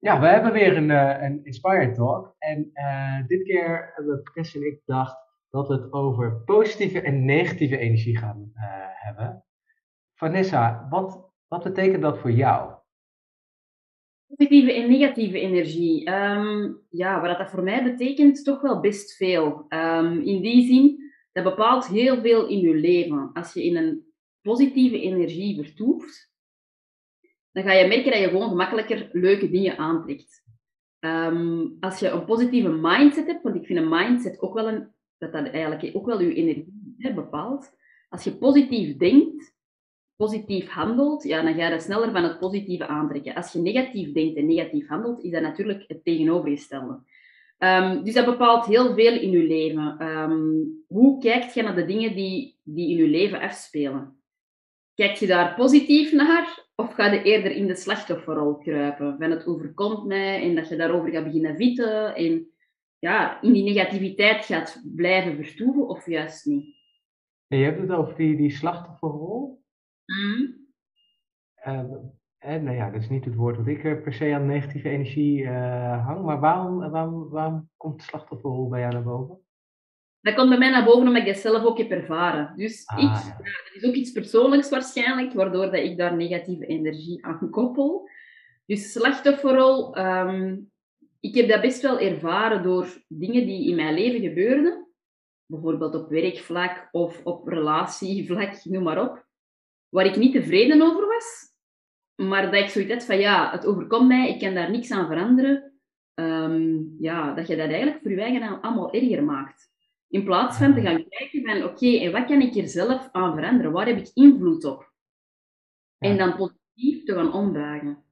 Ja, we hebben weer een, uh, een Inspired Talk. En uh, dit keer hebben Patricia en ik gedacht dat we het over positieve en negatieve energie gaan uh, hebben. Vanessa, wat, wat betekent dat voor jou? Positieve en negatieve energie. Um, ja, wat dat voor mij betekent, toch wel best veel. Um, in die zin, dat bepaalt heel veel in je leven. Als je in een positieve energie vertoeft, dan ga je merken dat je gewoon gemakkelijker leuke dingen aantrekt. Um, als je een positieve mindset hebt, want ik vind een mindset ook wel een, dat dat eigenlijk ook wel je energie bepaalt. Als je positief denkt, positief handelt, ja, dan ga je sneller van het positieve aantrekken. Als je negatief denkt en negatief handelt, is dat natuurlijk het tegenovergestelde. Um, dus dat bepaalt heel veel in je leven. Um, hoe kijkt je naar de dingen die, die in je leven afspelen? Kijk je daar positief naar of ga je eerder in de slachtofferrol kruipen? Van het overkomt mij en dat je daarover gaat beginnen vitten en ja, in die negativiteit gaat blijven vertoeven of juist niet? En je hebt het over die, die slachtofferrol. Mm. Uh, en, nou ja, dat is niet het woord wat ik per se aan negatieve energie uh, hang. Maar waarom, waarom, waarom komt de slachtofferrol bij jou naar boven? Dat komt bij mij naar boven omdat ik dat zelf ook heb ervaren. Dus ah, ik, ja. dat is ook iets persoonlijks waarschijnlijk, waardoor dat ik daar negatieve energie aan koppel. Dus slachtofferrol, um, ik heb dat best wel ervaren door dingen die in mijn leven gebeurden. Bijvoorbeeld op werkvlak of op relatievlak, noem maar op. Waar ik niet tevreden over was. Maar dat ik zoiets had van, ja, het overkomt mij, ik kan daar niks aan veranderen. Um, ja, dat je dat eigenlijk voor je eigen allemaal erger maakt. In plaats van te gaan kijken van, oké, en wat kan ik hier zelf aan veranderen? Waar heb ik invloed op? En dan positief te gaan ombuigen.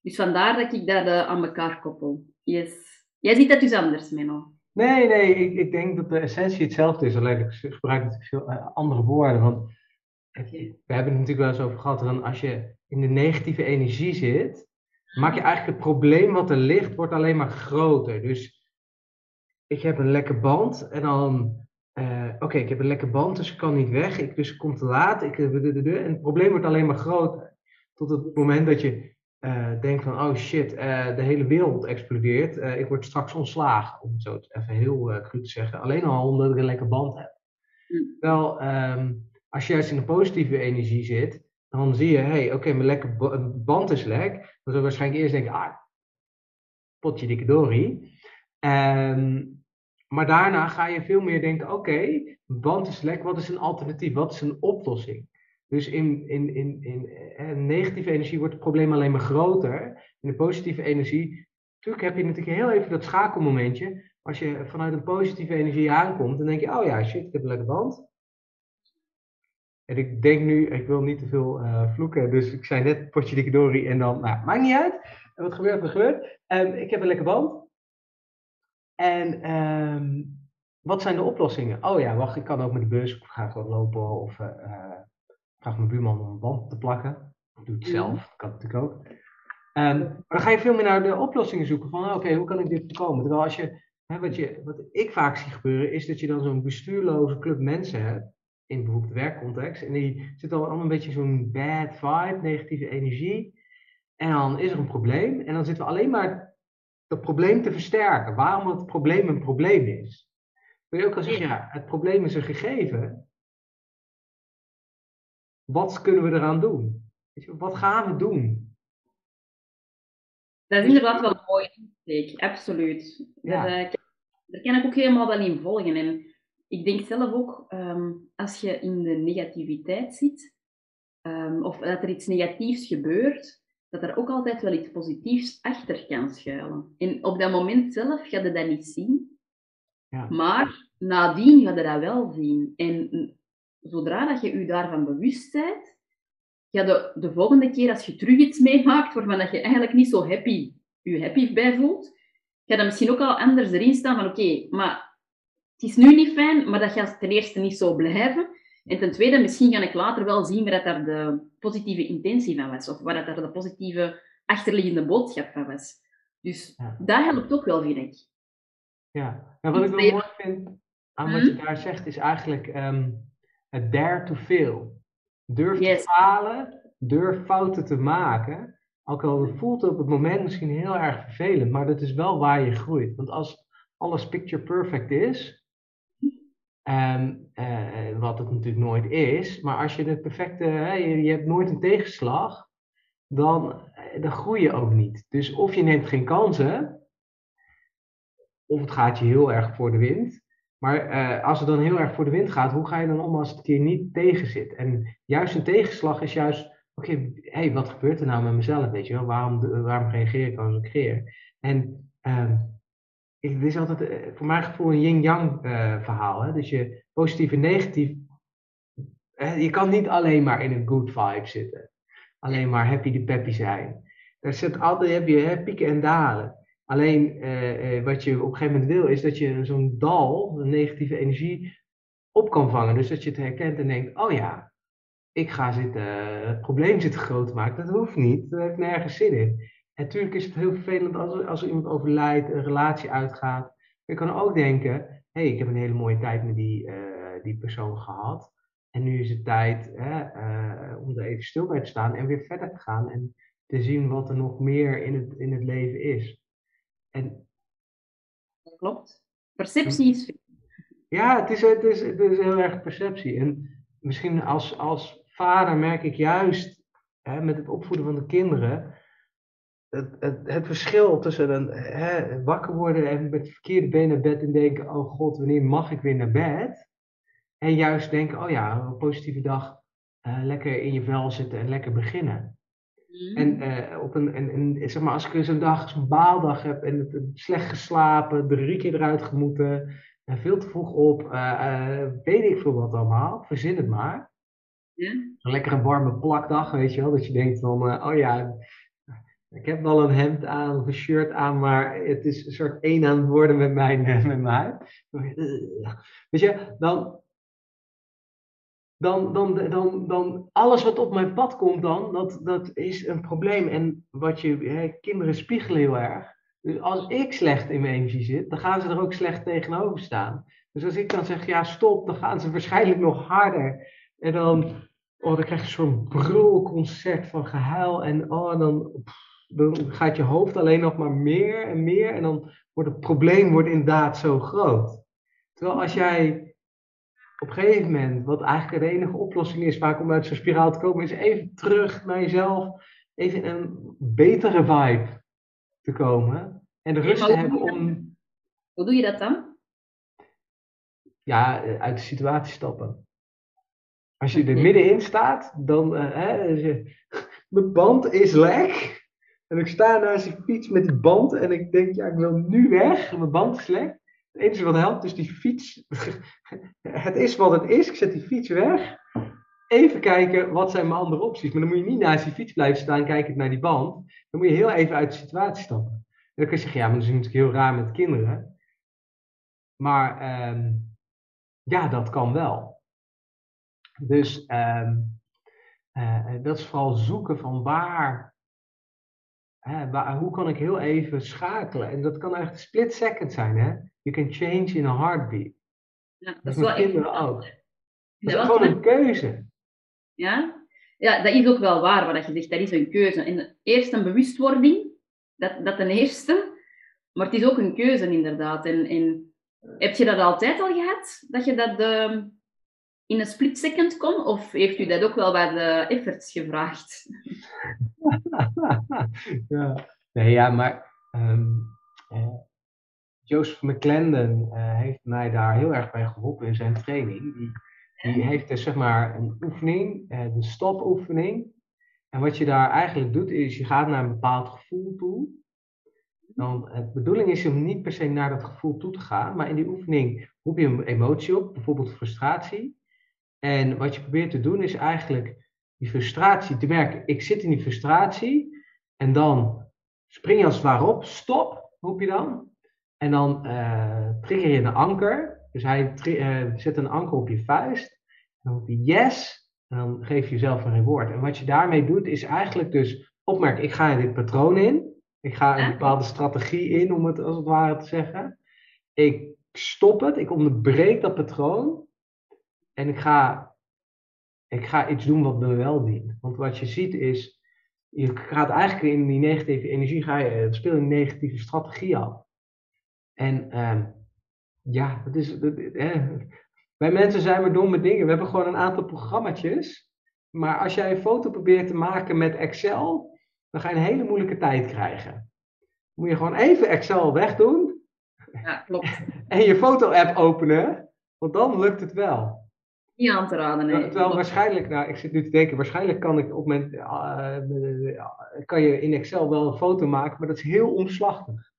Dus vandaar dat ik dat uh, aan elkaar koppel. Yes. Jij ziet dat dus anders, Menno. Nee, nee, ik, ik denk dat de essentie hetzelfde is. Alleen ik gebruik natuurlijk veel uh, andere woorden. Want we hebben het natuurlijk wel eens over gehad. Dat als je in de negatieve energie zit, maak je eigenlijk het probleem wat er ligt, wordt alleen maar groter. Dus ik heb een lekke band en dan, uh, oké, ik heb een lekke band, dus ik kan niet weg, ik, dus ik kom te laat. Ik, en het probleem wordt alleen maar groter. Tot het moment dat je uh, denkt van, oh shit, uh, de hele wereld explodeert, ik word straks ontslagen, om het zo even heel cru te zeggen. Alleen al omdat ik een lekke band heb. Mm. Wel, um, als je juist in een positieve energie zit, dan zie je, hé, hey, oké, mijn lekke band is lek. Dan zul je waarschijnlijk eerst denken, ah, potje dikke dorie. Um, maar daarna ga je veel meer denken: oké, band is lek, wat is een alternatief? Wat is een oplossing? Dus in, in, in, in, eh, negatieve energie wordt het probleem alleen maar groter. In de positieve energie, natuurlijk heb je natuurlijk heel even dat schakelmomentje. Als je vanuit een positieve energie aankomt, dan denk je: oh ja, shit, ik heb een lekker band. En ik denk nu, ik wil niet te veel uh, vloeken, dus ik zei net potje dorie en dan, nou, maakt niet uit. En wat gebeurt, wat gebeurt. Um, ik heb een lekker band. En um, wat zijn de oplossingen? Oh ja, wacht, ik kan ook met de bus, of ga gewoon lopen, of uh, vraag mijn buurman om een band te plakken. Of doe het mhm. zelf, dat kan natuurlijk ook. Um, maar dan ga je veel meer naar de oplossingen zoeken van, oké, hoe kan ik dit voorkomen? Terwijl als je, hè, wat, je, wat ik vaak zie gebeuren, is dat je dan zo'n bestuurloze club mensen hebt, in bijvoorbeeld werkcontext, en die zit al allemaal een beetje zo'n bad vibe, negatieve energie. En dan is er een probleem, en dan zitten we alleen maar dat probleem te versterken. Waarom het probleem een probleem is. Wil je ook al zeggen, ja, het probleem is een gegeven. Wat kunnen we eraan doen? Wat gaan we doen? Dat is inderdaad wel insteek, absoluut. Ja. Uh, daar kan ik ook helemaal wel in volgen. En ik denk zelf ook, ehm, als je in de negativiteit zit, um, of dat er iets negatiefs gebeurt, dat er ook altijd wel iets positiefs achter kan schuilen. En op dat moment zelf ga je dat niet zien, ja. maar nadien ga je dat wel zien. En zodra dat je je daarvan bewust bent, ga je de volgende keer als je terug iets meemaakt waarvan dat je eigenlijk niet zo happy, je happy bij voelt, ga je misschien ook al anders erin staan van oké, maar het is nu niet fijn, maar dat gaat ten eerste niet zo blijven. En ten tweede, misschien ga ik later wel zien waar dat daar de positieve intentie van was. Of waar dat daar de positieve achterliggende boodschap van was. Dus dat helpt ook wel, vind ik. Ja, en wat ik wel mooi vind aan wat je hm? daar zegt, is eigenlijk um, het dare to fail. Durf te falen, durf fouten te maken. Ook al voelt het op het moment misschien heel erg vervelend, maar dat is wel waar je groeit. Want als alles picture perfect is, um, uh, wat het natuurlijk nooit is, maar als je de perfecte, je, je, hebt nooit een tegenslag, dan, dan groei je ook niet. Dus of je neemt geen kansen, of het gaat je heel erg voor de wind. Maar uh, als het dan heel erg voor de wind gaat, hoe ga je dan om als het keer niet tegen zit? En juist een tegenslag is juist oké, hey, wat gebeurt er nou met mezelf, weet je wel? Waarom, waarom reageer ik als ik reageer? En uh, het is altijd uh, voor mijn gevoel een yin-yang uh, verhaal. Hè? Dus je positief en negatief, je kan niet alleen maar in een good vibe zitten. Alleen maar happy de peppy zijn. Er zit altijd, heb je pieken en dalen. Alleen uh, wat je op een gegeven moment wil, is dat je zo'n dal, een negatieve energie, op kan vangen. Dus dat je het herkent en denkt, oh ja, ik ga zitten, het probleem zitten groot maken. Dat hoeft niet, daar heeft nergens zin in. Natuurlijk is het heel vervelend als, als er iemand overlijdt, een relatie uitgaat. Je kan ook denken, hé, hey, ik heb een hele mooie tijd met die, uh, die persoon gehad. En nu is het tijd hè, uh, om er even stil bij te staan en weer verder te gaan. En te zien wat er nog meer in het, in het leven is. En, dat klopt. Perceptie is. Ja, het is, het, is, het is heel erg perceptie. En misschien als, als vader merk ik juist hè, met het opvoeden van de kinderen. Het, het, het verschil tussen een, hè, wakker worden en met verkeerde benen naar bed en denken: Oh god, wanneer mag ik weer naar bed? En juist denken: Oh ja, een positieve dag, uh, lekker in je vel zitten en lekker beginnen. Mm. En, uh, op een, en, en, zeg maar, als ik zo'n dag, zo'n baaldag heb en het, slecht geslapen, drie keer eruit gemoeten, en veel te vroeg op, uh, weet ik veel wat allemaal, verzin het maar. Ja? Een lekkere warme plakdag, weet je wel, dat je denkt van, oh ja, ik heb wel een hemd aan of een shirt aan, maar het is een soort één aan het worden met mijn, met mijn dan, dan, dan, dan, dan alles wat op mijn pad komt dan, dat, dat is een probleem. En wat je, hè, kinderen spiegelen heel erg. Dus als ik slecht in mijn energie zit, dan gaan ze er ook slecht tegenover staan. Dus als ik dan zeg, ja stop, dan gaan ze waarschijnlijk nog harder. En dan, oh, dan krijg je zo'n brulconcert van gehuil. En oh, dan, dan gaat je hoofd alleen nog maar meer en meer. En dan wordt het probleem wordt inderdaad zo groot. Terwijl als jij op een gegeven moment, wat eigenlijk de enige oplossing is vaak om uit zo'n spiraal te komen, is even terug naar jezelf, even in een betere vibe te komen en de rust te hebben om. Hoe doe je dat dan? Ja, uit de situatie stappen. Als je er middenin staat, dan. Uh, hè, je, mijn band is lek. En ik sta naast die fiets met die band en ik denk, ja, ik wil nu weg. Mijn band is lek. Het enige wat helpt is die fiets. het is wat het is. Ik zet die fiets weg. Even kijken, wat zijn mijn andere opties? Maar dan moet je niet naast die fiets blijven staan kijken naar die band. Dan moet je heel even uit de situatie stappen. En dan kun je zeggen, ja, maar dat is natuurlijk heel raar met kinderen. Maar ehm, ja, dat kan wel. Dus ehm, eh, dat is vooral zoeken van waar Hè, hoe kan ik heel even schakelen? En dat kan echt een split second zijn, hè? You can change in a heartbeat. Ja, dat, dat is met kinderen ook. Dat is gewoon een keuze. Ja? ja, dat is ook wel waar wat je zegt. Dat is een keuze. En eerst een bewustwording, dat, dat ten eerste. Maar het is ook een keuze, inderdaad. En, en heb je dat altijd al gehad? Dat je dat uh, in een split second kon? Of heeft u dat ook wel bij de efforts gevraagd? ja. Nee, ja, maar um, uh, Joseph McClendon uh, heeft mij daar heel erg bij geholpen in zijn training. Die, die heeft dus zeg maar een oefening, uh, de stopoefening. En wat je daar eigenlijk doet, is je gaat naar een bepaald gevoel toe. Dan, de bedoeling is om niet per se naar dat gevoel toe te gaan, maar in die oefening roep je een emotie op, bijvoorbeeld frustratie. En wat je probeert te doen is eigenlijk die frustratie te merken. Ik zit in die frustratie en dan spring je als het ware op, stop, roep je dan. En dan uh, trigger je een anker. Dus hij uh, zet een anker op je vuist. Dan roep je yes. En dan geef je jezelf een reward. En wat je daarmee doet is eigenlijk dus opmerken, ik ga in dit patroon in. Ik ga een bepaalde strategie in, om het als het ware te zeggen. Ik stop het, ik onderbreek dat patroon. En ik ga, ik ga iets doen wat me wel dient. Want wat je ziet is, je gaat eigenlijk in die negatieve energie, ga je, eh, speel je een negatieve strategie af. En ehm, ja, dat is, wij mensen zijn maar domme dingen. We hebben gewoon een aantal programma's. Maar als jij een foto probeert te maken met Excel, dan ga je een hele moeilijke tijd krijgen. Moet je gewoon even Excel wegdoen. Ja, klopt. En je foto-app openen, want dan lukt het wel. Niet aan te raden, nee. Terwijl waarschijnlijk, nou, ik zit nu te denken, waarschijnlijk kan ik op mijn, uh, kan je in Excel wel een foto maken, maar dat is heel omslachtig.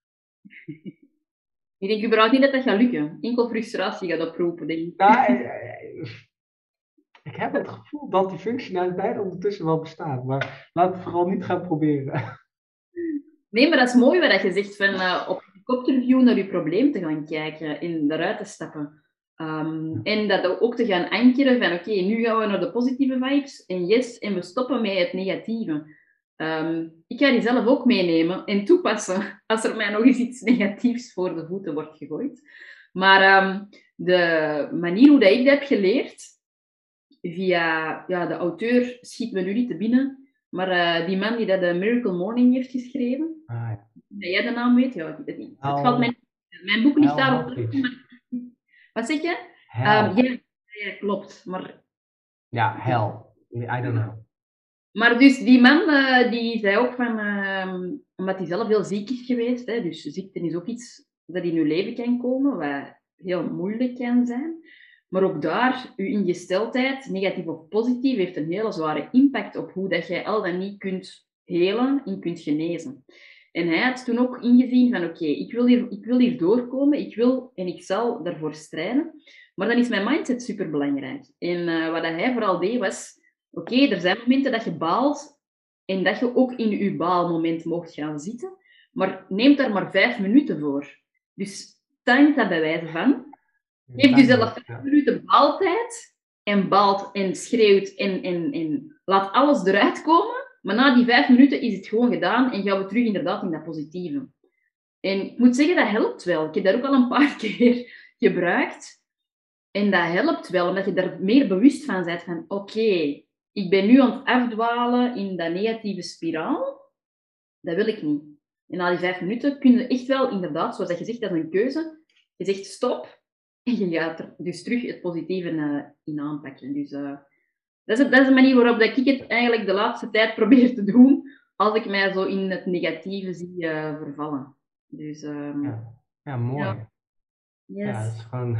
Ik denk überhaupt niet dat dat gaat lukken. Enkel frustratie gaat oproepen, denk ik. Nou, ik heb het gevoel dat die functionaliteit ondertussen wel bestaat, maar laat het vooral niet gaan proberen. Nee, maar dat is mooi wat je zegt, van uh, op helikopterview naar je probleem te gaan kijken en eruit te stappen. Um, en dat ook te gaan ankeren van oké, nu gaan we naar de positieve vibes en yes, en we stoppen met het negatieve. Um, ik ga die zelf ook meenemen en toepassen als er mij nog eens iets negatiefs voor de voeten wordt gegooid. Maar um, de manier hoe dat ik dat heb geleerd, via ja, de auteur schiet me nu niet te binnen, maar uh, die man die dat de Miracle Morning heeft geschreven, ah, ja. dat jij de naam weet, ja, het niet. Het valt mijn, mijn boek niet daarop. Wat zeg je? Um, ja, ja, klopt. Maar... Ja, hel. I don't know. Maar dus die man uh, die zei ook van, uh, omdat hij zelf heel ziek is geweest, hè, dus ziekte is ook iets dat in je leven kan komen, wat heel moeilijk kan zijn. Maar ook daar, je ingesteldheid, negatief of positief, heeft een hele zware impact op hoe dat jij al dan niet kunt helen en kunt genezen. En hij had toen ook ingezien van oké, ik, wil hier, ik wil hier doorkomen, ik wil en ik zal daarvoor strijden. Maar dan is mijn mindset superbelangrijk. En uh, wat hij vooral deed was, oké, er zijn momenten dat je baalt en dat je ook in je baalmoment mocht gaan zitten. Maar neem daar maar vijf minuten voor. Dus time dat bij wijze van. Geef jezelf vijf minuten baaltijd en baalt en schreeuwt en, en, en laat alles eruit komen. Maar na die vijf minuten is het gewoon gedaan en gaan we terug inderdaad in dat positieve. En ik moet zeggen, dat helpt wel. Ik heb dat ook al een paar keer gebruikt. En dat helpt wel, omdat je er meer bewust van bent van oké, ik ben nu aan het afdwalen in dat negatieve spiraal. Dat wil ik niet. En na die vijf minuten kun je echt wel, inderdaad, zoals je zegt, dat is een keuze. Je zegt stop en je gaat er dus terug het positieve uh, in aanpakken. Dus uh, dat is, dat is de manier waarop dat ik het eigenlijk de laatste tijd probeer te doen, als ik mij zo in het negatieve zie uh, vervallen. Dus, um, ja. ja. mooi. Ja. Yes. ja, dat is gewoon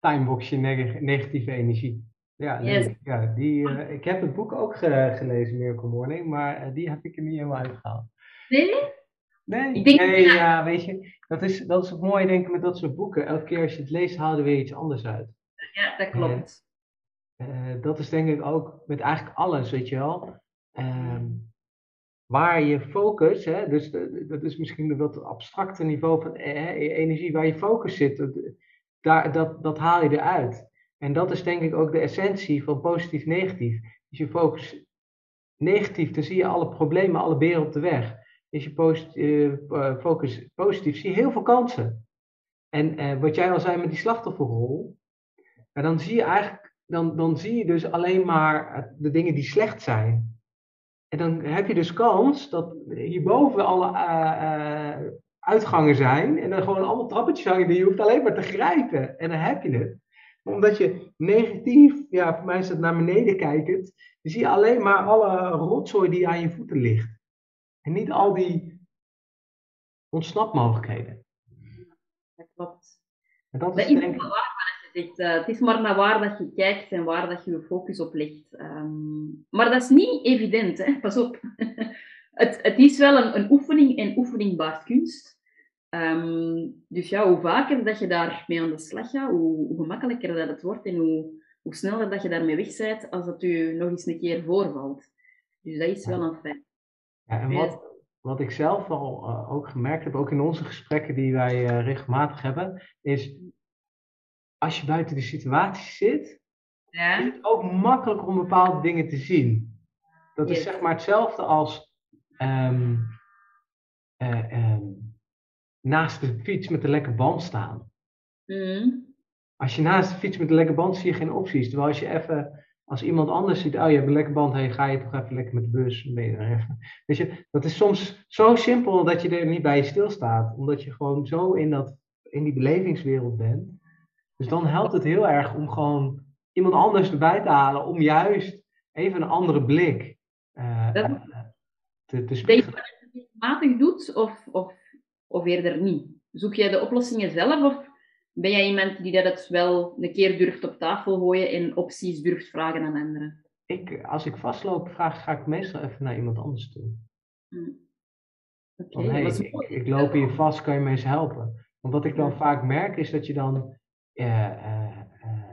timeboxje neg negatieve energie. Ja, yes. ja die, uh, ik heb het boek ook ge gelezen, Miracle Morning, maar uh, die heb ik er niet helemaal uitgehaald. Nee? Nee, ik denk, nee ja. ja. weet je, dat is, dat is het mooie denk ik met dat soort boeken. Elke keer als je het leest, haal je weer iets anders uit. Ja, dat klopt. Uh, dat is denk ik ook met eigenlijk alles, weet je wel. Um, waar je focus, hè, dus dat is misschien een wat abstracte niveau van eh, energie, waar je focus zit, dat, daar, dat, dat haal je eruit. En dat is denk ik ook de essentie van positief-negatief. Als je focus negatief, dan zie je alle problemen, alle beren op de weg. Als je posit uh, focus positief, zie je heel veel kansen. En uh, wat jij al zei met die slachtofferrol, dan zie je eigenlijk dan, dan zie je dus alleen maar de dingen die slecht zijn. En dan heb je dus kans dat hierboven alle uh, uh, uitgangen zijn en dan gewoon allemaal trappetjes hangen die je hoeft alleen maar te grijpen. En dan heb je het. Maar omdat je negatief, ja, voor mij is het naar beneden kijkend, dan zie je alleen maar alle rotzooi die aan je voeten ligt. En niet al die ontsnapmogelijkheden. Dat klopt. En dat is denk ik uh, het is maar naar waar dat je kijkt en waar dat je je focus op legt. Um, maar dat is niet evident, hè? pas op. het, het is wel een, een oefening en oefening baart kunst. Um, dus ja, hoe vaker dat je daarmee aan de slag gaat, hoe, hoe gemakkelijker dat het wordt en hoe, hoe sneller dat je daarmee weg als dat je nog eens een keer voorvalt. Dus dat is wel een feit. Ja, en wat, wat ik zelf al uh, ook gemerkt heb, ook in onze gesprekken die wij uh, regelmatig hebben, is als je buiten de situatie zit, ja. is het ook makkelijker om bepaalde dingen te zien. Dat is zeg maar hetzelfde als um, uh, um, naast de fiets met een lekke band staan. Mm. Als je naast de fiets met een lekke band zie je geen opties. Terwijl als je even Als iemand anders ziet, oh je hebt een lekker band, hey, ga je toch even lekker met de bus? Ben je even. Weet je, dat is soms zo simpel dat je er niet bij stilstaat. Omdat je gewoon zo in, dat, in die belevingswereld bent. Dus dan helpt het heel erg om gewoon iemand anders erbij te halen. Om juist even een andere blik uh, te, te Denk je dat je het matig doet of, of, of eerder niet? Zoek jij de oplossingen zelf of ben jij iemand die dat het wel een keer durft op tafel gooien en opties durft vragen aan anderen? Ik, als ik vastloop, vraag, ga ik meestal even naar iemand anders toe. Hmm. Okay, hey, ik, ik, loop hier vast, kan je me eens helpen? Want wat ik dan vaak merk is dat je dan uh, uh,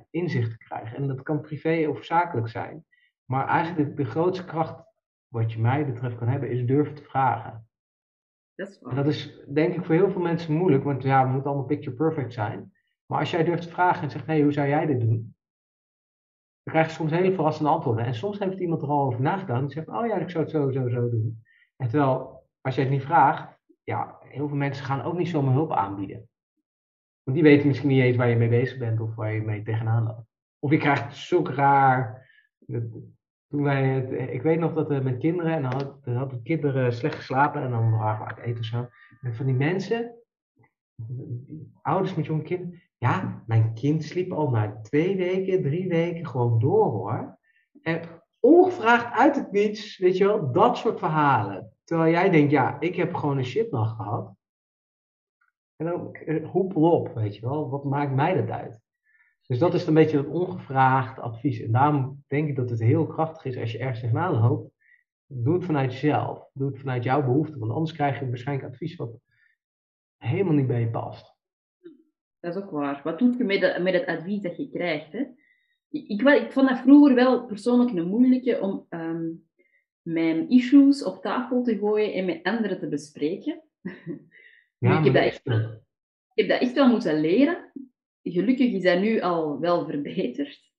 inzichten krijgt. En dat kan privé of zakelijk zijn. Maar eigenlijk de, de grootste kracht, wat je mij betreft kan hebben, is durven te vragen. Dat is, en dat is denk ik voor heel veel mensen moeilijk, want ja, we moeten allemaal picture perfect zijn. Maar als jij durft te vragen en zegt, hé, hey, hoe zou jij dit doen? Dan krijg je soms hele verrassende antwoorden. En soms heeft iemand er al over nagedacht en zegt, oh ja, ik zou het zo, zo, zo doen. En terwijl, als jij het niet vraagt, ja, heel veel mensen gaan ook niet zomaar hulp aanbieden. Want die weten misschien niet eens waar je mee bezig bent of waar je mee tegenaan loopt. Of je krijgt zulke raar. Toen wij het, ik weet nog dat we met kinderen, en dan, had, hadden kinderen slecht geslapen en dan waren we eten of zo. En van die mensen, ouders met jonge kinderen, ja, mijn kind sliep al na twee weken, drie weken gewoon door hoor. En ongevraagd uit het niets, weet je wel, dat soort verhalen. Terwijl jij denkt, ja, ik heb gewoon een shitnacht gehad. En dan eh, hoepel op, weet je wel, wat maakt mij dat uit? Dus dat is een beetje het ongevraagd advies. En daarom denk ik dat het heel krachtig is als je ergens tegenaan loopt. Doe het vanuit jezelf. Doe het vanuit jouw behoefte. Want anders krijg je waarschijnlijk advies wat helemaal niet bij je past. Dat is ook waar. Wat doe je met, met het advies dat je krijgt? Hè? Ik, ik, vond dat vroeger wel persoonlijk een moeilijke om ehm, mijn issues op tafel te gooien en met anderen te bespreken. Ja, ik, heb dat echt, ik heb dat echt wel moeten leren. Gelukkig is dat nu al wel verbeterd.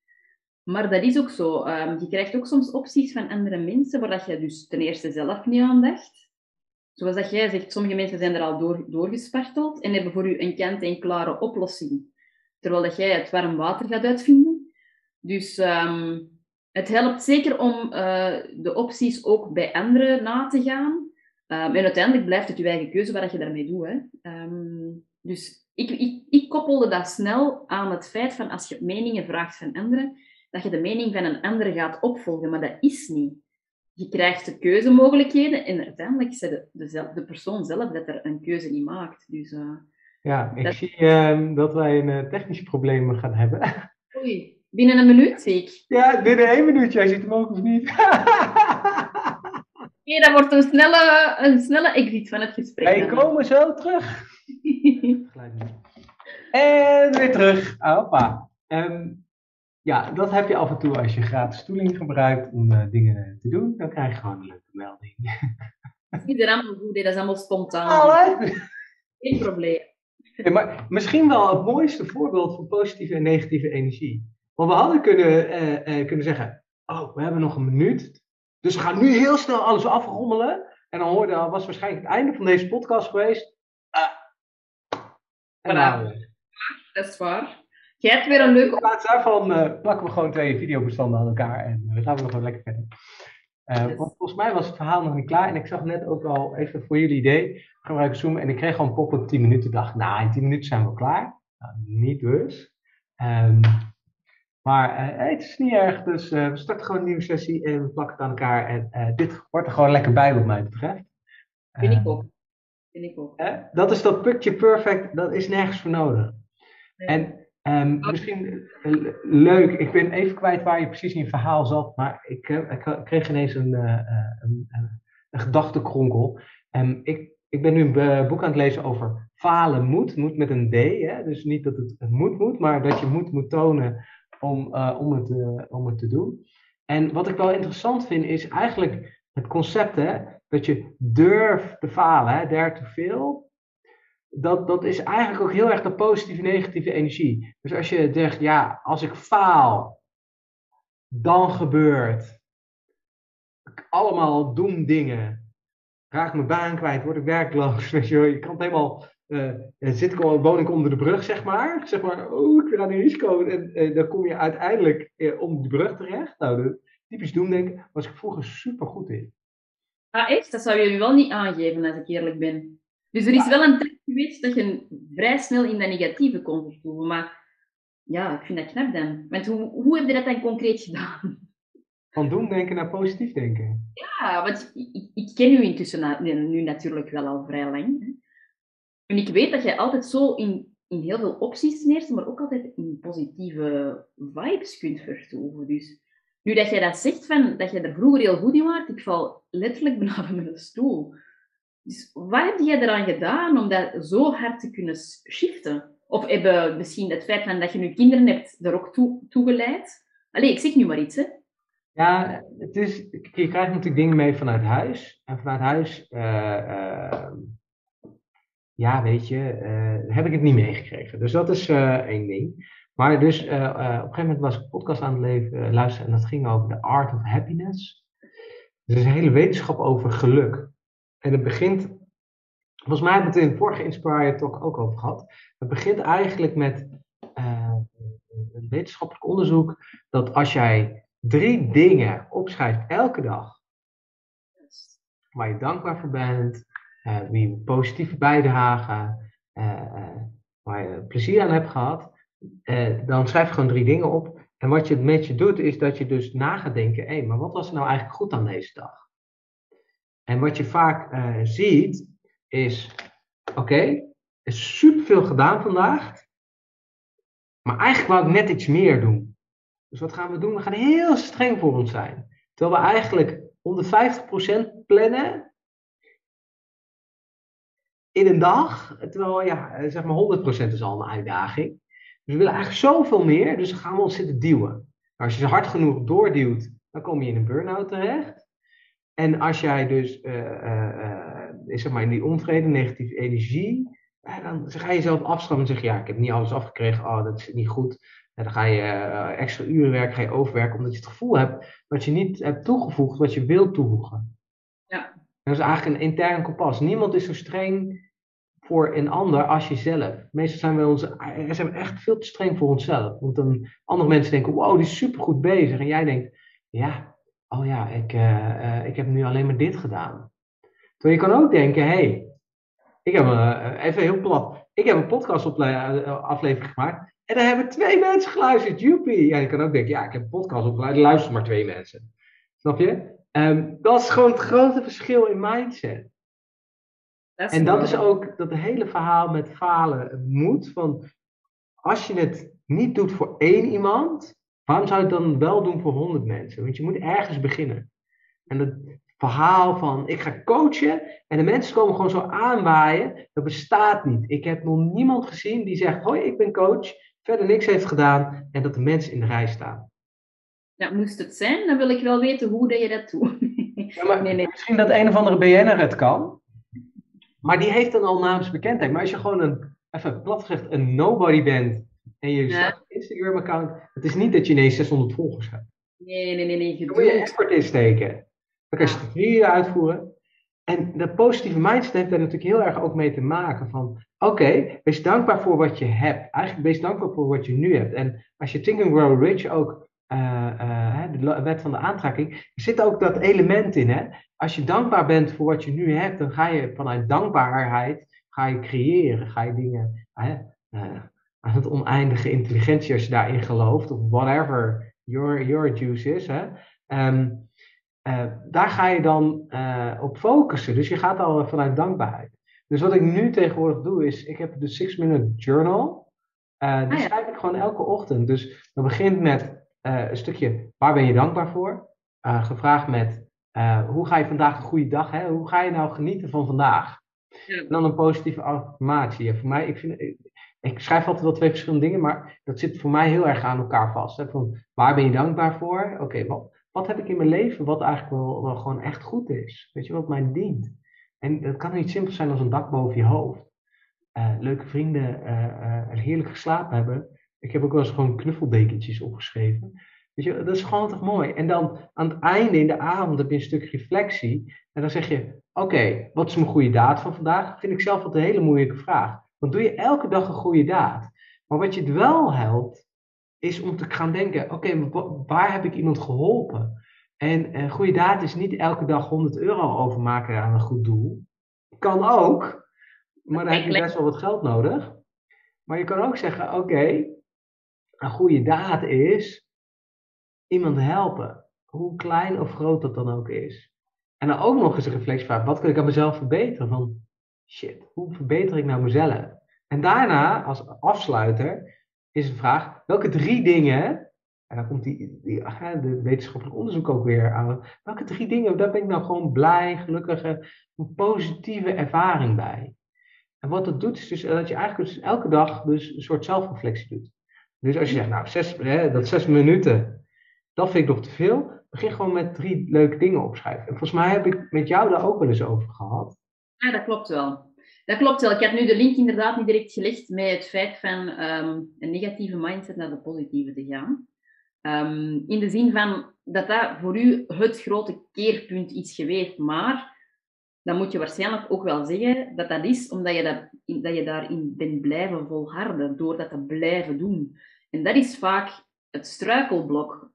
Maar dat is ook zo. Ehm, je krijgt ook soms opties van andere mensen waar je dus ten eerste zelf niet aan dacht zoals dat jij zegt, sommige mensen zijn er al door, doorgesparteld en hebben voor u een kant-en-klare oplossing. Terwijl dat jij het warm water gaat uitvinden. Dus um, het helpt zeker om uh, de opties ook bij anderen na te gaan. Um, en uiteindelijk blijft het je eigen keuze wat je daarmee doet. Hè. Um, dus ik, ik, ik koppelde dat snel aan het feit van als je meningen vraagt van anderen, dat je de mening van een ander gaat opvolgen. Maar dat is niet je krijgt de keuzemogelijkheden en uiteindelijk is de, de, de persoon zelf dat er een keuze niet maakt. Dus, uh, ja, ik zie uh, dat wij een uh, technisch probleem gaan hebben. Oei, binnen een minuut zie ik. Ja, binnen één minuut. Jij ziet hem ook of niet? nee, dat wordt een snelle, een snelle exit van het gesprek. Wij komen zo terug. en weer terug. Hoppa. Um, ja, dat heb je af en toe als je gratis tooling gebruikt om uh, dingen te doen. Dan krijg je gewoon een leuke melding. Dat is niet allemaal goed, dat is allemaal spontaan. Geen probleem. maar misschien wel het mooiste voorbeeld van positieve en negatieve energie. Want we hadden kunnen, uh, uh, kunnen zeggen, oh, we hebben nog een minuut. Dus we gaan nu heel snel alles afrommelen. En dan hoorde, was waarschijnlijk het einde van deze podcast geweest. En voilà. Dat is waar. Je hebt weer een leuke... In plaats daarvan uh, plakken we gewoon twee videobestanden aan elkaar en uh, gaan we nog gewoon lekker verder. Uh, Want volgens mij was het verhaal nog niet klaar en ik zag net ook al even voor jullie idee gebruiken Zoom en ik kreeg gewoon pop op 10 minuten. dacht, nou in 10 minuten zijn we klaar. Nou, niet dus. Um, maar het is niet erg, dus we starten gewoon een nieuwe sessie en we plakken het aan elkaar. En dit wordt er gewoon lekker bij wat mij betreft. Vind ik ook. Vind ik ook. dat is dat picture perfect, dat is nergens voor nodig. En Um, misschien leuk, ik ben even kwijt waar je precies in je verhaal zat, maar ik, ik kreeg ineens een, uh, een, een gedachtekronkel. Um, ik, ik ben nu een boek aan het lezen over falen moet, moet met een D. Hè? Dus niet dat het moet moet, maar dat je moet moet tonen om, om, het, om het te doen. En wat ik wel interessant vind is eigenlijk het concept hè, dat je durft te falen, hè, dare to dat, dat is eigenlijk ook heel erg de positieve negatieve energie. Dus als je zegt, ja, als ik faal, dan gebeurt allemaal doen dingen. raak mijn baan kwijt, word ik werkloos. Weet je, je kan het helemaal, uh, zit ik al, woon ik onder de brug, zeg maar. Zeg maar, oh, ik ga die risico. En uh, dan kom je uiteindelijk uh, onder de brug terecht. Nou, de, typisch doemdenken was ik vroeger super goed in. Ah, echt? Dat zou je wel niet aangeven, als ik eerlijk ben. Dus er is wel een tijd geweest dat je vrij snel in dat negatieve kon vertoeven. Maar ja, ik vind dat knap dan. Want hoe, hoe heb je dat dan concreet gedaan? Van doemdenken naar positief denken. Ja, want ik, ik ken u intussen nu natuurlijk wel al vrij lang. Hè? En ik weet dat jij altijd zo in, in heel veel opties neemt, maar ook altijd in positieve vibes kunt vertoeven. Dus nu dat jij dat zegt, van, dat je er vroeger heel goed in was, ik val letterlijk bijna van mijn stoel. Dus wat heb jij eraan gedaan om dat zo hard te kunnen shiften? Of hebben misschien het feit dat je nu kinderen hebt er ook toe, toegeleid? Allee, ik zeg nu maar iets, hè. Ja, het is, je krijgt natuurlijk dingen mee vanuit huis. En vanuit huis, uh, uh, ja, weet je, uh, heb ik het niet meegekregen. Dus dat is één ding. Maar dus op een gegeven moment was ik een podcast aan het luisteren en dat ging over de art of happiness. Dus is een hele wetenschap over geluk. En het begint, volgens mij hebben we het in de vorige Inspire Talk ook over gehad. Het begint eigenlijk met een wetenschappelijk onderzoek dat als jij drie dingen opschrijft elke dag. Waar je dankbaar voor bent, wie een positieve bijdrage, uh, waar je plezier aan hebt gehad. dan schrijf gewoon drie dingen op. En wat je met je doet, is dat je dus na gaat denken: hé, maar wat was er nou eigenlijk goed aan deze dag? En wat je vaak ziet, is: oké, er is superveel gedaan vandaag. Maar eigenlijk wou ik net iets meer doen. Dus wat gaan we doen? We gaan heel streng voor ons zijn. Terwijl we eigenlijk 150% plannen in een dag. Terwijl, ja, zeg maar 100% is al een uitdaging. Dus we willen eigenlijk zoveel meer, dus dan gaan we ons zitten duwen. Nou, als je ze hard genoeg doorduwt, dan kom je in een burn-out terecht. En als jij dus, uh, uh, zeg maar, in die onvrede, negatieve energie, dan ga je jezelf afschaffen en zeg je, ja, ik heb niet alles afgekregen, oh, dat is niet goed. En dan ga je uh, extra uren werken, ga je overwerken, omdat je het gevoel hebt dat je niet hebt toegevoegd wat je wilt toevoegen. Dat is eigenlijk een intern kompas. Niemand is zo streng voor een ander als jezelf. Meestal zijn we, onze, zijn echt veel te streng voor onszelf. Want dan andere mensen denken, wow, die is supergoed bezig. En jij denkt, ja, oh ja, ik, uh, uh, ik heb nu alleen maar dit gedaan. Terwijl je kan ook denken, hé, hey, ik heb, even heel plat, ik heb een podcast aflevering gemaakt. En dan hebben twee mensen geluisterd. Joepie. Ja, je kan ook denken, ja, ik heb een podcast opgeleid. Er luisteren maar twee mensen. Snap je? Um, dat is gewoon het grote verschil in mindset. en dat is ook dat hele verhaal met falen moet. Van als je het niet doet voor één iemand, waarom zou je het dan wel doen voor honderd mensen? Want je moet ergens beginnen. En het verhaal van ik ga coachen en de mensen komen gewoon zo aanwaaien, dat bestaat niet. Ik heb nog niemand gezien die zegt: Hoi, ik ben coach verder niks heeft gedaan en dat de mensen in de rij staan. Ja, moest het zijn, dan wil ik wel weten hoe dat je dat doet. Ja, maar nee, nee. Misschien dat een of andere BN'er het kan, maar die heeft dan al naamsbekendheid. Maar als je gewoon een, even plat gezegd, een nobody bent en je ja. Instagram-account, het is niet dat je ineens 600 volgers hebt. Nee, nee, nee. nee. Je dan moet je effort insteken. Dan kan je strategieën uitvoeren. En de positieve mindset heeft daar natuurlijk heel erg ook mee te maken van, oké, wees dankbaar voor wat je hebt. Eigenlijk wees dankbaar voor wat je nu hebt. En als je Think and Grow Rich ook, de wet van de aantrekking, er zit ook dat element in. Hè? Als je dankbaar bent voor wat je nu hebt, dan ga je vanuit dankbaarheid, ga je creëren, ga je dingen, uh, aan het oneindige intelligentie als je daarin gelooft, of whatever your, your juice is. Hè? Um, uh, daar ga je dan uh, op focussen. Dus je gaat al vanuit dankbaarheid. Dus wat ik nu tegenwoordig doe is, ik heb de 6 Minute Journal. Uh, die ah, schrijf ik gewoon elke ochtend. Dus dat begint met een stukje, waar ben je dankbaar voor? gevraagd met, hoe ga je vandaag een goede dag? Hè? Hoe ga je nou genieten van vandaag? Ja. En dan een positieve affirmatie. Voor mij, ik, vind, ik, ik, schrijf altijd wel twee verschillende dingen, maar dat zit voor mij heel erg aan elkaar vast. Hè? Van, waar ben je dankbaar voor? Oké, okay, wat, wat heb ik in mijn leven wat eigenlijk wel, wel gewoon echt goed is? Weet je, wat mij dient? En dat kan niet simpel zijn als een dak boven je hoofd. Uh, leuke vrienden, uh, uh, heerlijk geslapen hebben. Ik heb ook wel eens gewoon knuffeldekentjes opgeschreven. Weet je, dat is gewoon toch mooi. En dan aan het einde in de avond heb je een stuk reflectie. En dan zeg je, oké, wat is mijn goede daad van vandaag? Vind ik zelf altijd een hele moeilijke vraag. Want doe je elke dag een goede daad. Maar wat je het wel helpt, is om te gaan denken, oké, waar heb ik iemand geholpen? En een goede daad is niet elke dag 100 euro overmaken aan een goed doel. Kan ook, maar dan heb je best wel wat geld nodig. Maar je kan ook zeggen, oké, een goede daad is iemand helpen. Hoe klein of groot dat dan ook is. En dan ook nog eens een reflectievraag. Wat kan ik aan mezelf verbeteren? Van, shit, hoe verbeter ik nou mezelf? En daarna, als afsluiter, is de vraag, welke drie dingen, en dan komt die, die, de wetenschappelijk onderzoek ook weer aan, welke drie dingen, daar ben ik nou gewoon blij, gelukkige, een positieve ervaring bij. En wat dat doet, is dus dat je eigenlijk dus elke dag dus een soort zelfreflectie doet. Dus als je zegt, nou, zes, hè, dat zes minuten, dat vind ik nog te veel. Begin gewoon met drie leuke dingen opschrijven. En volgens mij heb ik met jou daar ook wel eens over gehad. Ja, dat klopt wel. Dat klopt wel. Ik heb nu de link inderdaad niet direct gelegd met het feit van ehm, een negatieve mindset naar de positieve te gaan. Ehm, in de zin van dat dat voor u het grote keerpunt is geweest. Maar dan moet je waarschijnlijk ook wel zeggen dat dat is omdat je, dat, dat je daarin bent blijven volharden, door dat te blijven doen. En dat is vaak het struikelblok.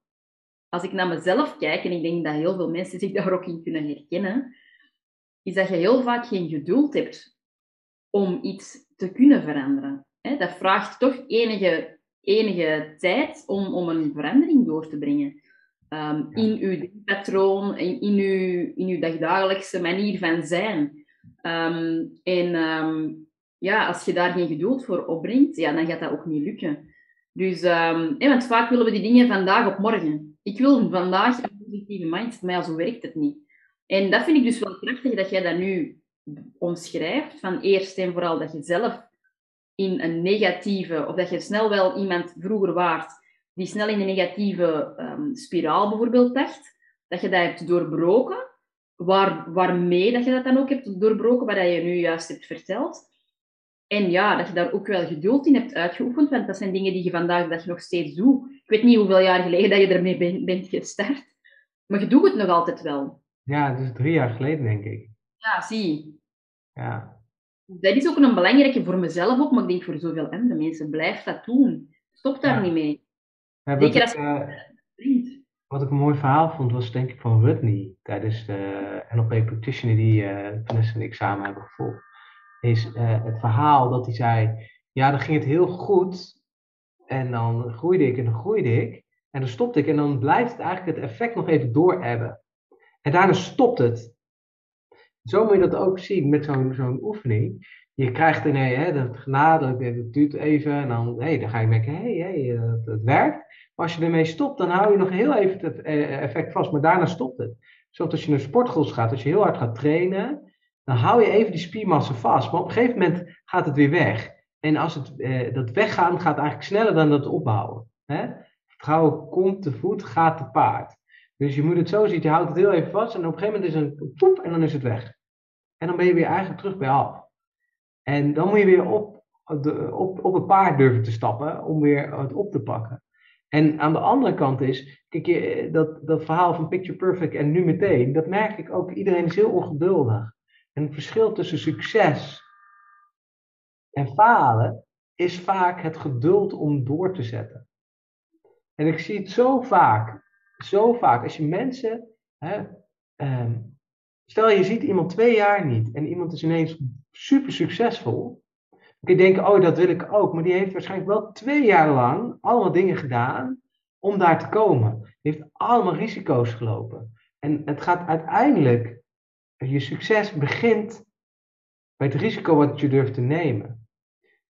Als ik naar mezelf kijk, en ik denk dat heel veel mensen zich daar ook in kunnen herkennen, is dat je heel vaak geen geduld hebt om iets te kunnen veranderen. Dat vraagt toch enige, enige tijd om, om een verandering door te brengen. Um, in uw patroon, in, in, uw, in uw dagdagelijkse manier van zijn. Um, en um, ja, als je daar geen geduld voor opbrengt, ja, dan gaat dat ook niet lukken. Dus, um, want vaak willen we die dingen vandaag op morgen. Ik wil vandaag een positieve mindset, maar zo werkt het niet. En dat vind ik dus wel krachtig dat jij dat nu omschrijft. Van eerst en vooral dat je zelf in een negatieve, of dat je snel wel iemand vroeger waart die snel in een negatieve um, spiraal bijvoorbeeld dacht, dat je dat hebt doorbroken, waar, waarmee dat je dat dan ook hebt doorbroken, wat je nu juist hebt verteld. En ja, dat je daar ook wel geduld in hebt uitgeoefend, want dat zijn dingen die je vandaag dat je nog steeds doet. Ik weet niet hoeveel jaar geleden dat je ermee bent gestart, maar je doet het nog altijd wel. Ja, het is drie jaar geleden, denk ik. Ja, zie. Ja. Dat is ook een belangrijke voor mezelf ook, maar ik denk voor zoveel andere mensen. Blijf dat doen. Stop daar niet mee. Ja, wat, ik, wat ik een mooi verhaal vond, was denk ik van Rudney tijdens de NLP Practitioner die uh, Vanessa en ik samen hebben gevolgd. Is uh, het verhaal dat hij zei, ja dan ging het heel goed en dan groeide ik en dan groeide ik en dan stopte ik en dan blijft het eigenlijk het effect nog even doorhebben. En daarna stopt het. Zo moet je dat ook zien met zo'n zo'n oefening. Je krijgt een hè, dat genade, het duurt even en dan, hey, dan ga je merken, hé, hey, hey, het, het werkt. Maar als je ermee stopt, dan hou je nog heel even het eh, effect vast, maar daarna stopt het. Zoals als je naar sportgroep gaat, als je heel hard gaat trainen, dan hou je even die spiermassa vast. Maar op een gegeven moment gaat het weer weg. En als het, eh, dat weggaan gaat eigenlijk sneller dan dat opbouwen. Hè? Vertrouwen komt te voet, gaat te paard. Dus je moet het zo zien, je houdt het heel even vast en op een gegeven moment is het een poep en dan is het weg. En dan ben je weer eigenlijk terug bij af. En dan moet je weer op, op, op het paard durven te stappen om weer het op te pakken. En aan de andere kant is, kijk, je, dat, dat verhaal van Picture Perfect en nu meteen, dat merk ik ook, iedereen is heel ongeduldig. Het verschil tussen succes en falen is vaak het geduld om door te zetten. En ik zie het zo vaak, zo vaak, als je mensen, hè, um, stel je ziet iemand twee jaar niet en iemand is ineens super succesvol, kun je denken, oh, dat wil ik ook. Maar die heeft waarschijnlijk wel twee jaar lang allemaal dingen gedaan om daar te komen. Die heeft allemaal risico's gelopen. En het gaat uiteindelijk, je succes begint bij het risico wat je durft te nemen.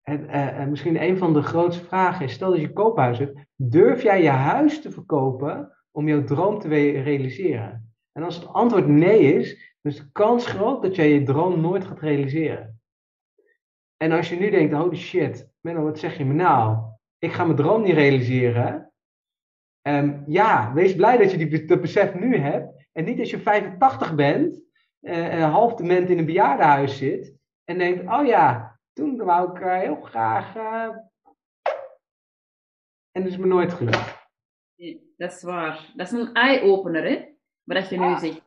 En, uh, misschien een van de grootste vragen is, stel dat je koophuis hebt, durf jij je huis te verkopen om jouw droom te realiseren? En als het antwoord nee is, dan is de kans groot dat jij je droom nooit gaat realiseren. En als je nu denkt, holy shit, Menno, wat zeg je me nou? Ik ga mijn droom niet realiseren. Um, ja, wees blij dat je die, dat besef nu hebt. En niet als je 85 bent, uh, half de ment in een bejaardenhuis zit. En denkt, oh ja, toen wou ik uh, heel graag... Uh... En dat is me nooit gelukt. dat is waar. Dat is een eye-opener, hè? Wat je nu zegt.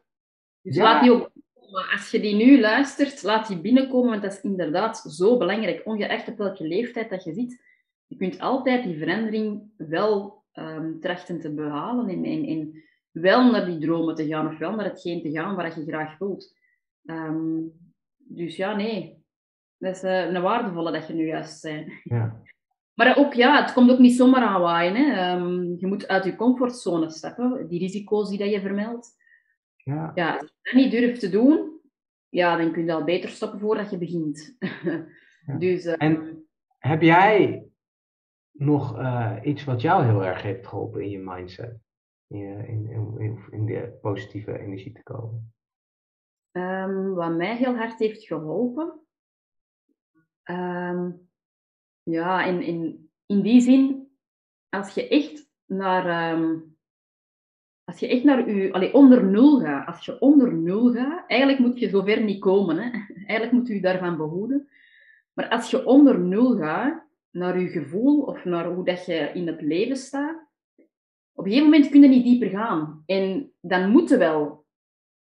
Dus laat die ook binnenkomen. Als je die nu luistert, laat die binnenkomen, want dat is inderdaad zo belangrijk, ongeacht op welke leeftijd dat je zit. Je kunt altijd die verandering wel um, trachten te behalen en, en, en, wel naar die dromen te gaan, of wel naar hetgeen te gaan waar je graag wilt. Ehm, dus ja, nee. Dat is uh, een waardevolle dat je nu juist zijn. Ja. Maar ook, ja, het komt ook niet zomaar aanwaaien. Hè. Um, je moet uit je comfortzone stappen, die risico's die dat je vermeldt. Ja. ja, als je dat niet durft te doen, ja, dan kun je al beter stoppen voordat je begint. Ja. dus, uh, en heb jij nog uh, iets wat jou heel erg heeft geholpen in je mindset? In, in, in, in de positieve energie te komen? Um, wat mij heel hard heeft geholpen? Um, ja, in, in, in die zin, als je echt naar, um, als je echt naar je, allee, onder nul gaat, als je onder nul gaat, eigenlijk moet je zover niet komen. Hè? Eigenlijk moet je je daarvan behoeden. Maar als je onder nul gaat, naar je gevoel of naar hoe dat je in het leven staat, op een gegeven moment kun je niet dieper gaan. En dan moet je wel.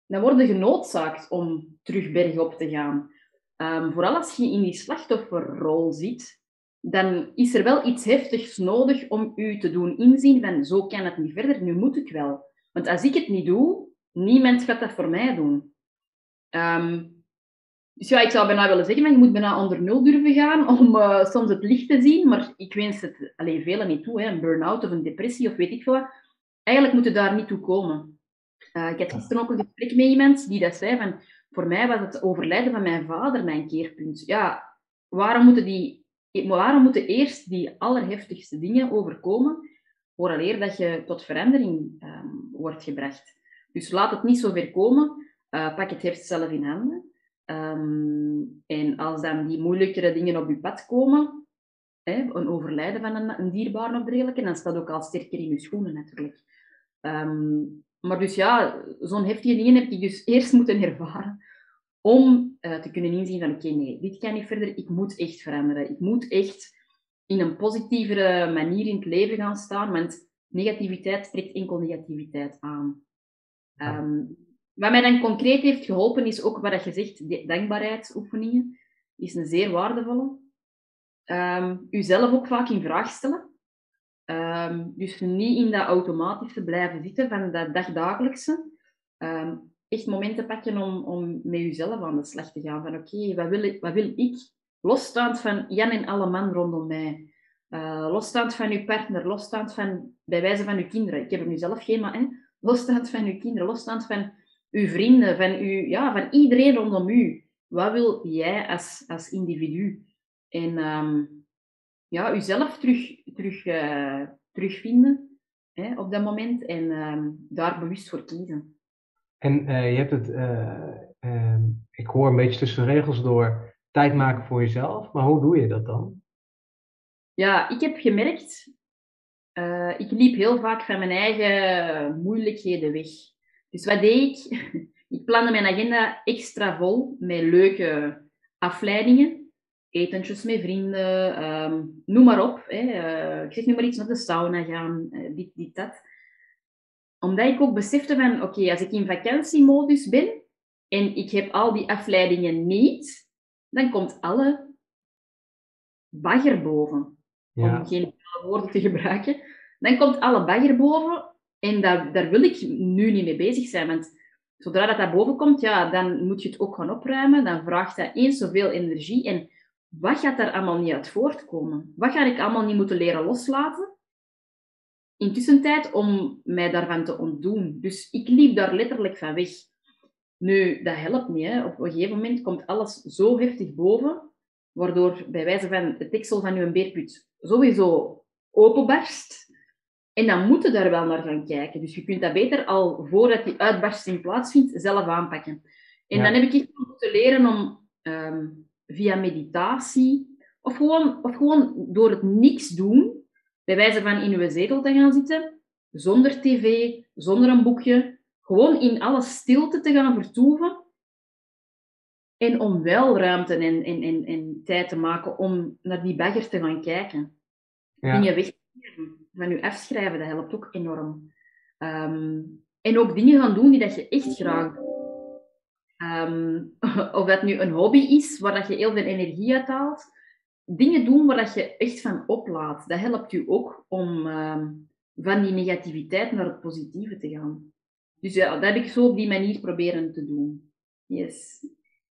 Dan word je genoodzaakt om terug bergop te gaan. Um, vooral als je in die slachtofferrol zit, dan is er wel iets heftigs nodig om u te doen inzien van zo kan het niet verder, nu moet ik wel. Want als ik het niet doe, niemand gaat dat voor mij doen. Um, dus ja, ik zou bijna willen zeggen, je moet bijna onder nul durven gaan om uh, soms het licht te zien, maar ik wens het alleen velen niet toe, hè, een burn-out of een depressie of weet ik veel wat. Eigenlijk moet je daar niet toe komen. Uh, ik had gisteren ook een gesprek met iemand die dat zei van, voor mij was het overlijden van mijn vader mijn keerpunt. Ja, waarom moeten die waarom moeten eerst die allerheftigste dingen overkomen, vooraleer dat je tot verandering um, wordt gebracht. Dus laat het niet zo ver komen. Uh, pak het heft zelf in handen. Um, en als dan die moeilijkere dingen op je pad komen, hè, een overlijden van een, een dierbaar of dergelijke, dan staat ook al sterker in je schoenen natuurlijk. Um, maar dus ja, zo'n heftige dingen heb ik dus eerst moeten ervaren om uh, te kunnen inzien van oké, okay, nee, dit kan niet verder, ik moet echt veranderen. Ik moet echt in een positievere manier in het leven gaan staan, want negativiteit trekt enkel negativiteit aan. Um, wat mij dan concreet heeft geholpen, is ook wat je zegt, dankbaarheidsoefeningen, is een zeer waardevolle. Um, uzelf ook vaak in vraag stellen. Um, dus niet in dat automatische blijven zitten van dat dagdagelijkse. Um, echt momenten pakken om, om met jezelf aan de slag te gaan. Van oké, wat, wil, wat wil ik? Losstaand van Jan en alle man rondom mij. Uh, losstaand van uw partner, losstaand van, bij wijze van uw kinderen. Ik heb er nu zelf geen, maar hè, losstaand van uw kinderen, losstaand van uw vrienden, van, uw, ja, van iedereen rondom u. Wat wil jij als, als individu? En um, ja, uzelf terug, terug, uh, terugvinden hè, op dat moment en um, daar bewust voor kiezen. En uh, je hebt het, uh, uh, ik hoor een beetje tussen de regels door, tijd maken voor jezelf. Maar hoe doe je dat dan? Ja, ik heb gemerkt, eh, ik liep heel vaak van mijn eigen moeilijkheden weg. Dus wat deed ik? ik plande mijn agenda extra vol met leuke afleidingen. Etentjes met vrienden, um, noem maar op. Hè. ik zeg nu maar iets, naar de sauna gaan, dit, dit, dat omdat ik ook besefte van, oké, als ik in vakantiemodus ben en ik heb al die afleidingen niet, dan komt alle bagger boven. Ja. Om geen woorden te gebruiken. Dan komt alle bagger boven en daar, daar wil ik nu niet mee bezig zijn. Want zodra dat, dat boven komt, ja, dan moet je het ook gaan opruimen. Dan vraagt dat eens zoveel energie. En wat gaat daar allemaal niet uit voortkomen? Wat ga ik allemaal niet moeten leren loslaten? intussen tijd om mij daarvan te ontdoen. Dus ik liep daar letterlijk van weg. Nu, dat helpt niet. Hè. Op een gegeven moment komt alles zo heftig boven, waardoor bij wijze van het deksel van uw beerput sowieso openbarst. En dan moet je daar wel naar gaan kijken. Dus je kunt dat beter al voordat die uitbarsting plaatsvindt, zelf aanpakken. En ja. dan heb ik echt moeten leren om um, via meditatie, of gewoon, of gewoon door het niks doen, bij wijze van in uw zetel te gaan zitten, zonder tv, zonder een boekje, gewoon in alle stilte te gaan vertoeven. En om wel ruimte en, en, en, en tijd te maken om naar die bagger te gaan kijken. Ja. Dingen weg van je afschrijven, dat helpt ook enorm. Um, en ook dingen gaan doen die dat je echt graag, Ehm, of dat nu een hobby is waar dat je heel veel energie uit haalt. Dingen doen waar dat je echt van oplaat. Dat helpt je ook om ehm, van die negativiteit naar het positieve te gaan. Dus ja, dat heb ik zo op die manier proberen te doen. Yes.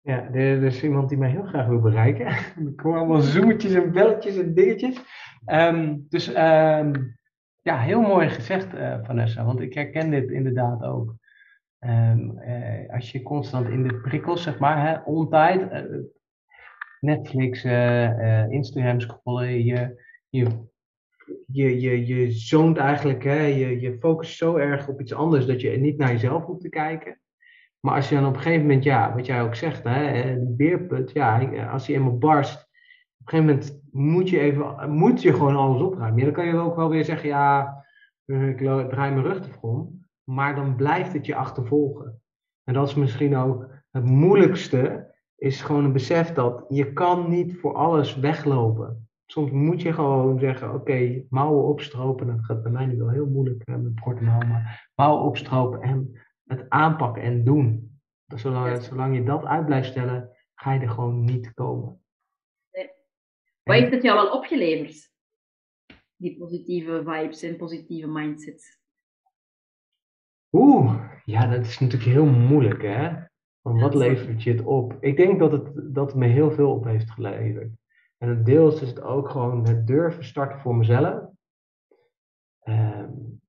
Ja, er is iemand die mij heel graag wil bereiken. Er komen allemaal zoometjes en belletjes en dingetjes. Ehm, dus ehm, ja, heel mooi gezegd, uh, Vanessa, want ik herken dit inderdaad ook. Um, uh, als je constant in de prikkels, zeg maar, hè, ontijd, uh, Netflix, Instagram scrollen, je, je, je, je, je zoont eigenlijk, hè, je, je focust zo erg op iets anders dat je niet naar jezelf hoeft te kijken. Maar als je dan op een gegeven moment, ja, wat jij ook zegt, hè, die beerput, ja, als die eenmaal barst, op een gegeven moment moet je, even, moet je gewoon alles opruimen. Dan kan je ook wel weer zeggen, ja, ik draai mijn rug ervoor om. Maar dan blijft het je achtervolgen. En dat is misschien ook het moeilijkste, is gewoon een besef dat je kan niet voor alles weglopen. Soms moet je gewoon zeggen, oké, mouwen opstropen. Dat gaat bij mij nu wel heel moeilijk met korte mouwen, maar mouwen opstropen en het aanpakken en doen. Zolang, zolang je dat uit blijft stellen, ga je er gewoon niet komen. Nee. Wat heeft het jou wel opgeleverd? Die positieve vibes en positieve mindset. Oeh, ja, dat is natuurlijk heel moeilijk, hè? Want wat levert je het op? Ik denk dat het, dat het me heel veel op heeft geleverd. En het deels is het ook gewoon het durven starten voor mezelf. Um,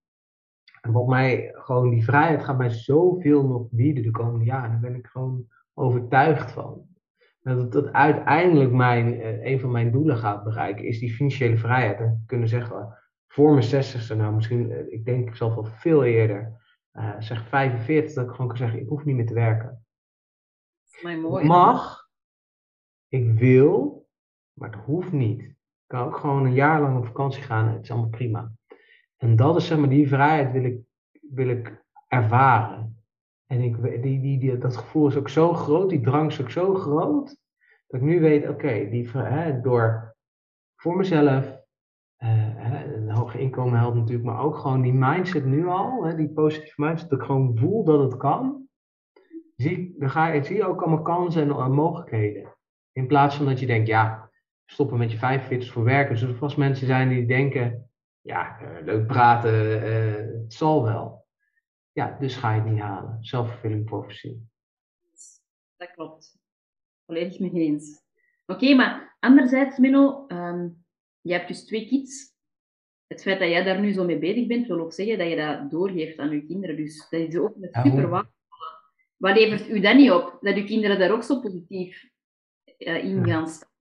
en wat mij gewoon, die vrijheid gaat mij zoveel nog bieden de komende jaren. Daar ben ik gewoon overtuigd van. Dat het uiteindelijk mijn, eh, een van mijn doelen gaat bereiken, is die financiële vrijheid. En kunnen zeggen, voor mijn 60ste, nou misschien, eh, ik denk zelf wel veel eerder, uh, zeg 45, dat ik gewoon kan zeggen, ik hoef niet meer te werken. Mijn mooi. Ik mag, ik wil, maar het hoeft niet. Ik kan ook gewoon een jaar lang op vakantie gaan, het is allemaal prima. En dat is zeg maar, die vrijheid wil ik, wil ik ervaren. En ik, die, die, die, dat gevoel is ook zo groot, die drang is ook zo groot, dat ik nu weet, oké, okay, door voor mezelf, uh, een hoger inkomen helpt natuurlijk, maar ook gewoon die mindset nu al, hè, die positieve mindset, dat ik gewoon voel dat het kan, zie, dan ga je, zie ook allemaal kansen en uh, mogelijkheden. In plaats van dat je denkt, ja, stoppen met je 45 voor werken. Zullen er vast mensen zijn die denken, ja, uh, leuk praten, uh, het zal wel. Ja, dus ga je het niet halen. Self-fulfilling prophecy. Dat klopt. Volledig mee eens. Oké, okay, maar anderzijds, Menno, um, je hebt dus twee kids. Het feit dat jij daar nu zo mee bezig bent, wil ook zeggen dat je dat doorgeeft aan je kinderen. Dus dat is ook een super ja, Wat levert u dan niet op? Dat uw kinderen daar ook zo positief uh, in gaan staan?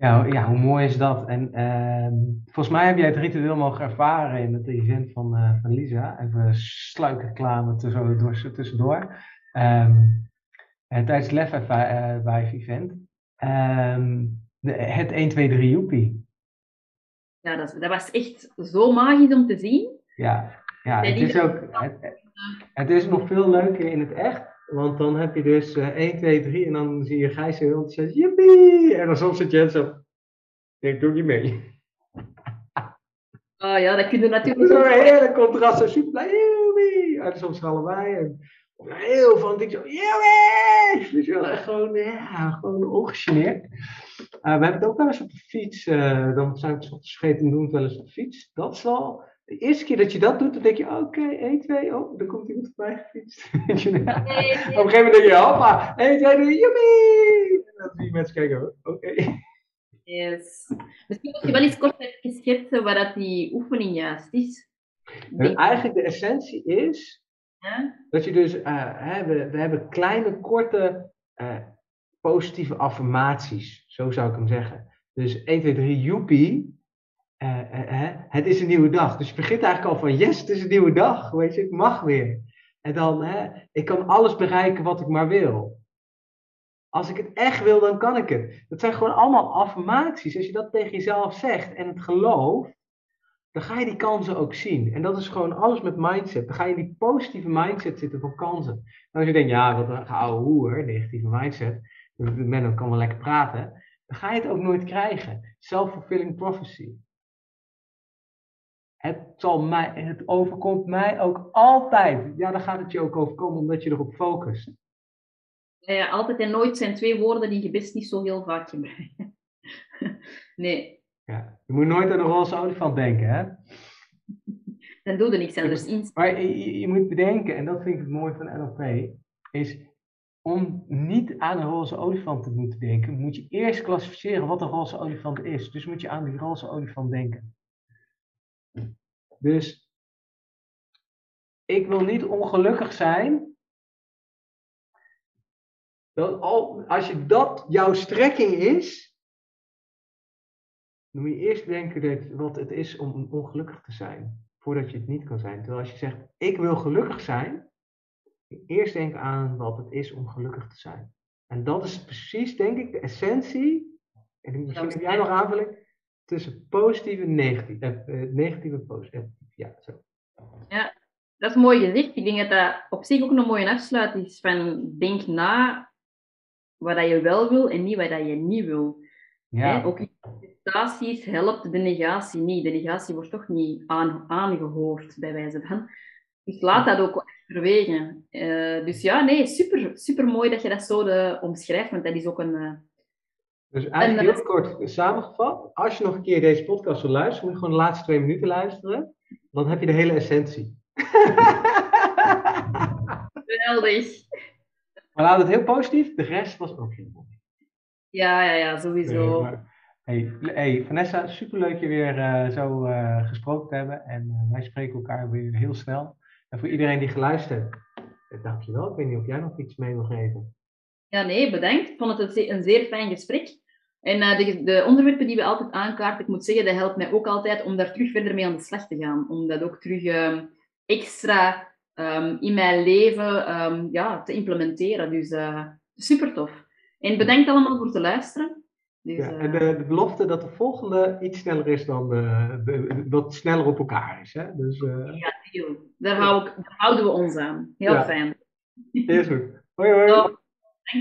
Ja, ja, hoe mooi is dat? En uh, volgens mij heb jij het ritueel mogen ervaren in het event van, uh, van Lisa. Even sluikreclame tussendoor. tussendoor. Um, en tijdens het Lef Vive event. Um, de, het 1, 2, 3 joepie. Ja, dat, dat, was echt zo magisch om te zien. Ja, ja het, is ook, het, het is nog veel leuker in het echt. Want dan heb je dus uh, 1, 2, 3 en dan zie je Gijs heel enthousiast, jippie! En dan soms zit Jens zo, ik doe niet mee. Oh ja, dat kun je natuurlijk Zo'n hele contrast, zo super blij, jippie! En soms allebei. En, heel van dik zo, jippie! Dus wel echt gewoon, ja, gewoon ongegeneerd. Uh, we hebben het ook wel eens op de fiets, uh, dan zijn we het vergeten te doen, wel eens op de fiets. Dat is wel de eerste keer dat je dat doet, dan denk je, oké, okay, 1, 2, oh, dan komt iemand voorbij gefietst. op een gegeven moment denk je, hoppa, 1, 2, 3, joepie! En dan zie je mensen kijken, oké. Okay. Yes. Misschien moet je wel eens kort even schetsen waar dat die oefening juist is. En eigenlijk de essentie is ja? dat je dus, uh, we, we hebben kleine, korte, uh, positieve affirmaties. Zo zou ik hem zeggen. Dus 1, 2, 3, joepie uh, het is een nieuwe dag. Dus je begint eigenlijk al van, yes, het is een nieuwe dag. Weet je, ik mag weer. En dan, ik kan alles bereiken wat ik maar wil. Als ik het echt wil, dan kan ik het. Dat zijn gewoon allemaal affirmaties. Als je dat tegen jezelf zegt en het gelooft, dan ga je die kansen ook zien. En dat is gewoon alles met mindset. Dan ga je in die positieve mindset zitten voor kansen. En als je denkt, ja, wat een oude hoer, negatieve mindset. Men kan wel lekker praten. Dan ga je het ook nooit krijgen. Self-fulfilling prophecy. Het, zal mij, het overkomt mij ook altijd. Ja, dan gaat het je ook overkomen omdat je erop focust. Ja, altijd en nooit zijn twee woorden die je best niet zo heel vaak gebruikt. nee. Ja, je moet nooit aan de roze olifant denken, hè? Dan doe je niks anders in. Maar je, je, moet bedenken, en dat vind ik het mooie van NLP, is om niet aan een roze olifant te moeten denken, moet je eerst klassificeren wat een roze olifant is. Dus moet je aan die roze olifant denken. Dus ik wil niet ongelukkig zijn. Als je dat jouw strekking is, moet je eerst denken dat, wat het is om ongelukkig te zijn, voordat je het niet kan zijn. Terwijl als je zegt, ik wil gelukkig zijn, eerst denken aan wat het is om gelukkig te zijn. En dat is precies, denk ik, de essentie, en misschien heb jij nog aanvulling, tussen positief en negatief. Eh, eh, negatief en positief. Ja, zo. Ja, dat is mooi gezegd. Ik denk dat dat op zich ook een mooie afsluiting is van denk na wat je wel wil en niet wat je niet wil. Ja. Ook in prestaties helpt de negatie niet. De negatie wordt toch niet aan, aangehoord, bij wijze van. Dus laat dat ook verwegen. Uh, dus ja, nee, super, super mooi dat je dat zo de, omschrijft, want dat is ook een... Dus eigenlijk heel kort samengevat, als je nog een keer deze podcast wil luisteren, moet je gewoon de laatste twee minuten luisteren. Dan heb je de hele essentie. Geweldig. Maar laat het heel positief, de rest was ook heel mooi. Ja, ja, ja, sowieso. hey, hey, Vanessa, superleuk je weer uh, zo uh, gesproken te hebben. En uh, wij spreken elkaar weer heel snel. En voor iedereen die geluisterd heeft, dankjewel. Ik weet niet of jij nog iets mee wil geven. Ja, nee, bedankt. Ik vond het een zeer fijn gesprek. En de, de, onderwerpen die we altijd aankaarten, ik moet zeggen, dat helpt mij ook altijd om daar terug verder mee aan de slag te gaan. Om dat ook terug ehm, extra um, in mijn leven um, ja, te implementeren. Dus uh, super tof. En bedankt allemaal voor te luisteren. Dus, ja, en de, de, belofte dat de volgende iets sneller is dan de, de wat sneller op elkaar is. Hè? Dus, uh... Ja, daar, hou ik, daar houden we ons aan. Heel ja. fijn. Heel goed. Hoi hoi.